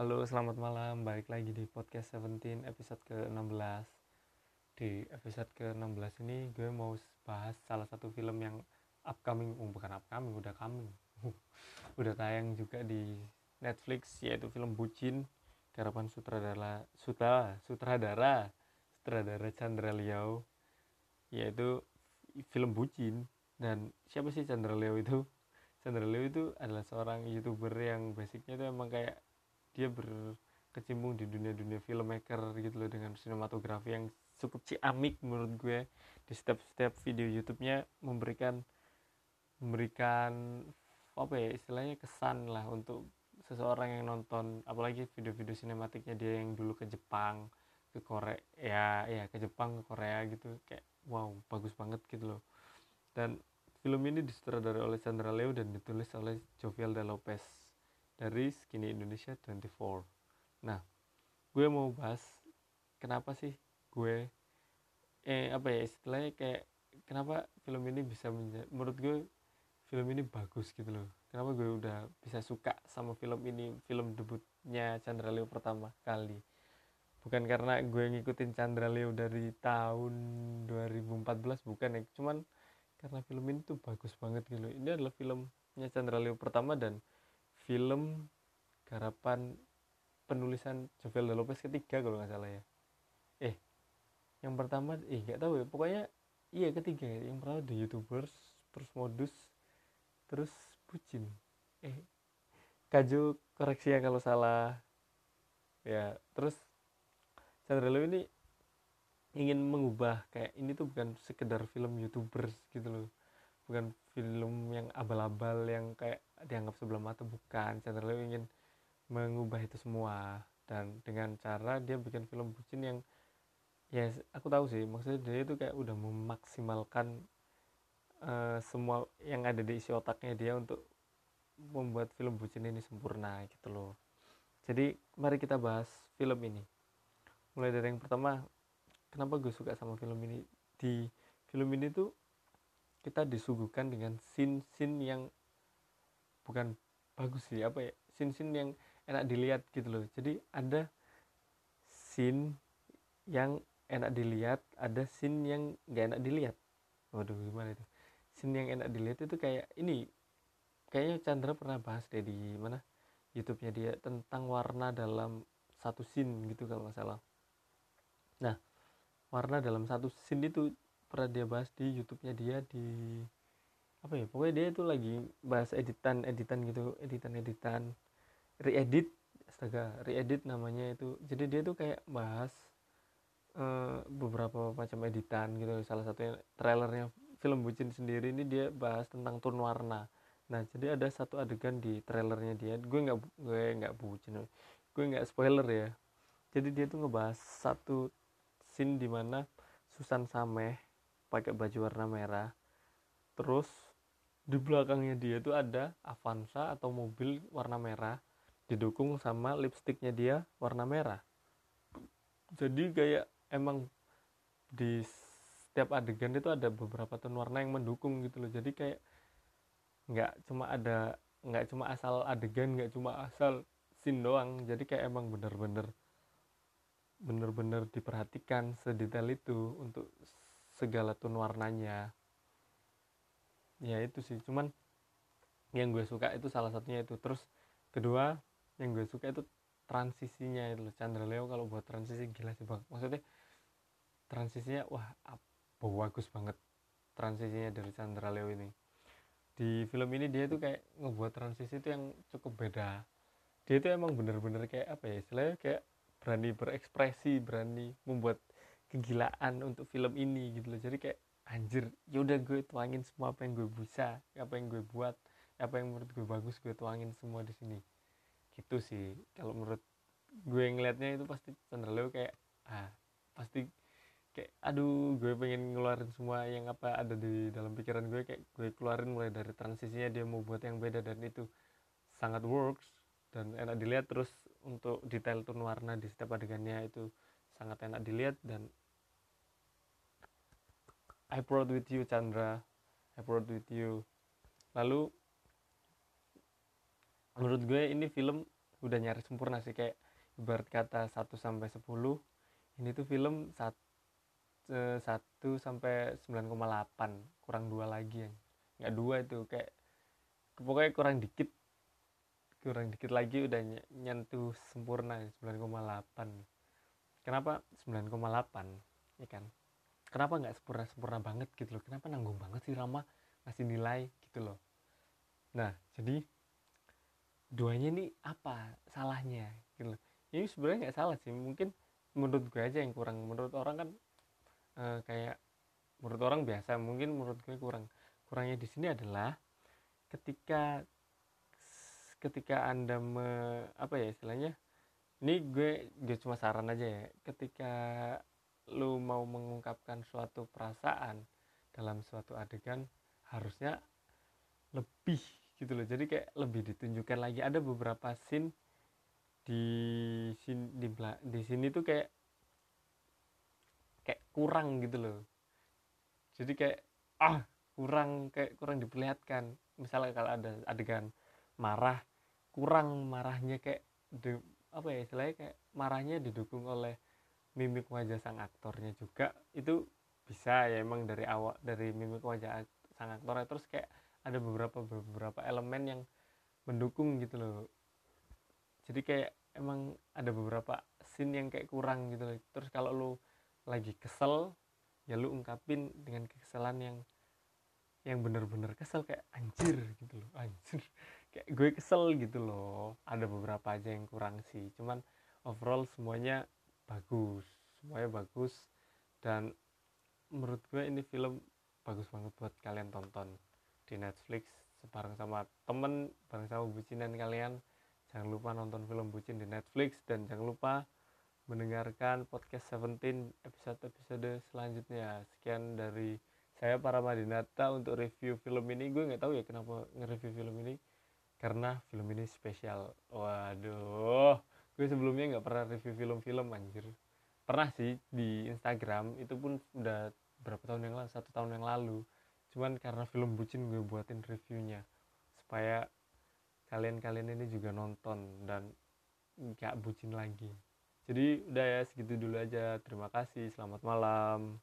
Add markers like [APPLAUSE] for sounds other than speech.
Halo, selamat malam. Balik lagi di podcast 17 episode ke-16. Di episode ke-16 ini gue mau bahas salah satu film yang upcoming, oh, bukan upcoming, udah coming. [LAUGHS] udah tayang juga di Netflix yaitu film Bucin garapan sutradara sutra sutradara sutradara Chandra Liao yaitu film Bucin dan siapa sih Chandra Liao itu [LAUGHS] Chandra Liao itu adalah seorang youtuber yang basicnya itu emang kayak dia berkecimpung di dunia-dunia filmmaker gitu loh dengan sinematografi yang cukup ciamik menurut gue. Di setiap-setiap video YouTube-nya memberikan memberikan apa ya istilahnya kesan lah untuk seseorang yang nonton. Apalagi video-video sinematiknya dia yang dulu ke Jepang ke Korea ya ya ke Jepang ke Korea gitu kayak wow bagus banget gitu loh. Dan film ini disutradarai oleh Chandra Leo dan ditulis oleh Jovialda Lopez dari Skinny Indonesia 24 nah gue mau bahas kenapa sih gue eh apa ya istilahnya kayak kenapa film ini bisa menjadi menurut gue film ini bagus gitu loh. Kenapa gue udah bisa suka sama film ini film debutnya Chandra Leo pertama kali? Bukan karena gue ngikutin Chandra Leo dari tahun 2014 bukan ya cuman karena film ini tuh bagus banget gitu loh. Ini adalah filmnya Chandra Leo pertama dan film garapan penulisan Jovel Lopez ketiga kalau nggak salah ya. Eh yang pertama eh nggak tahu ya. Pokoknya iya ketiga. Yang pertama The Youtubers terus modus terus bucin eh kaju koreksi ya kalau salah. Ya terus Chandra Leo ini ingin mengubah kayak ini tuh bukan sekedar film youtubers gitu loh bukan film yang abal-abal yang kayak dianggap sebelah mata bukan. Chandra Leo ingin mengubah itu semua. Dan dengan cara dia bikin film bucin yang ya aku tahu sih. Maksudnya dia itu kayak udah memaksimalkan uh, semua yang ada di isi otaknya dia untuk membuat film bucin ini sempurna gitu loh. Jadi mari kita bahas film ini. Mulai dari yang pertama kenapa gue suka sama film ini? Di film ini tuh kita disuguhkan dengan scene-scene yang bukan bagus sih apa ya scene-scene yang enak dilihat gitu loh. Jadi ada scene yang enak dilihat ada scene yang gak enak dilihat. Waduh gimana itu? Scene yang enak dilihat itu kayak ini kayaknya Chandra pernah bahas deh di mana YouTube-nya dia tentang warna dalam satu scene gitu kalau nggak salah. Nah warna dalam satu scene itu pernah dia bahas di YouTube-nya dia di apa ya pokoknya dia itu lagi bahas editan editan gitu editan editan reedit astaga reedit namanya itu. Jadi dia tuh kayak bahas uh, beberapa macam editan gitu. Salah satunya trailernya film bucin sendiri ini dia bahas tentang tone warna. Nah jadi ada satu adegan di trailernya dia. Gue nggak gue nggak bucin gue nggak spoiler ya. Jadi dia tuh ngebahas satu scene di mana Susan Sameh pakai baju warna merah. Terus di belakangnya dia itu ada Avanza atau mobil warna merah. Didukung sama lipstiknya dia warna merah. Jadi kayak emang di setiap adegan itu ada beberapa tone warna yang mendukung gitu loh. Jadi kayak nggak cuma ada nggak cuma asal adegan nggak cuma asal scene doang. Jadi kayak emang bener-bener bener-bener diperhatikan sedetail itu untuk segala tone warnanya. Ya itu sih. Cuman yang gue suka itu salah satunya itu. Terus kedua yang gue suka itu transisinya itu loh. Chandra Leo kalau buat transisi gila sih bang. Maksudnya transisinya wah bagus banget transisinya dari Chandra Leo ini. Di film ini dia tuh kayak ngebuat transisi itu yang cukup beda. Dia itu emang bener-bener kayak apa ya istilahnya kayak berani berekspresi berani membuat kegilaan untuk film ini gitu loh. Jadi kayak anjir yaudah gue tuangin semua apa yang gue bisa apa yang gue buat apa yang menurut gue bagus gue tuangin semua di sini. Gitu sih. Kalau menurut gue ngeliatnya itu pasti Leo kayak ah pasti kayak aduh gue pengen ngeluarin semua yang apa ada di dalam pikiran gue kayak gue keluarin mulai dari transisinya dia mau buat yang beda dan itu sangat works dan enak dilihat terus untuk detail tone warna di setiap adegannya itu sangat enak dilihat dan I proud with you Chandra. I proud with you. Lalu menurut gue ini film udah nyari sempurna sih kayak ibarat kata 1 sampai 10 ini tuh film 1 1 sampai 9,8 kurang dua lagi ya. Nggak dua itu kayak pokoknya kurang dikit kurang dikit lagi udah nyentuh sempurna 9,8 kenapa 9,8 ya kan? Kenapa nggak sempurna sempurna banget gitu loh? Kenapa nanggung banget sih Rama ngasih nilai gitu loh? Nah jadi duanya ini apa salahnya gitu loh? Ini sebenarnya nggak salah sih. Mungkin menurut gue aja yang kurang. Menurut orang kan uh, kayak menurut orang biasa mungkin menurut gue kurang. Kurangnya di sini adalah ketika ketika anda me, apa ya istilahnya ini gue gue cuma saran aja ya ketika lu mau mengungkapkan suatu perasaan dalam suatu adegan harusnya lebih gitu loh. Jadi kayak lebih ditunjukkan lagi. Ada beberapa scene di sini di, di sini tuh kayak kayak kurang gitu loh. Jadi kayak ah kurang kayak kurang diperlihatkan. Misalnya kalau ada adegan marah kurang marahnya kayak de, apa ya istilahnya kayak marahnya didukung oleh mimik wajah sang aktornya juga. Itu bisa ya emang dari awal dari mimik wajah sang aktornya. Terus kayak ada beberapa beberapa elemen yang mendukung gitu loh. Jadi kayak emang ada beberapa scene yang kayak kurang gitu loh. Terus kalau lu lagi kesel ya lu ungkapin dengan kekesalan yang yang bener-bener kesel. Kayak anjir gue kesel gitu loh. Ada beberapa aja yang kurang sih cuman overall semuanya bagus semuanya bagus. Dan menurut gue ini film bagus banget buat kalian tonton di Netflix bareng sama temen bareng sama bucinan kalian. Jangan lupa nonton film bucin di Netflix dan jangan lupa mendengarkan podcast 17 episode-episode selanjutnya. Sekian dari saya para Madinata untuk review film ini. Gue nggak tahu ya kenapa nge-review film ini karena film ini spesial. Waduh gue sebelumnya nggak pernah review film-film anjir. Pernah sih di Instagram itu pun udah berapa tahun yang lalu satu tahun yang lalu. Cuman karena film bucin gue buatin reviewnya supaya kalian-kalian ini juga nonton dan gak bucin lagi. Jadi udah ya segitu dulu aja. Terima kasih selamat malam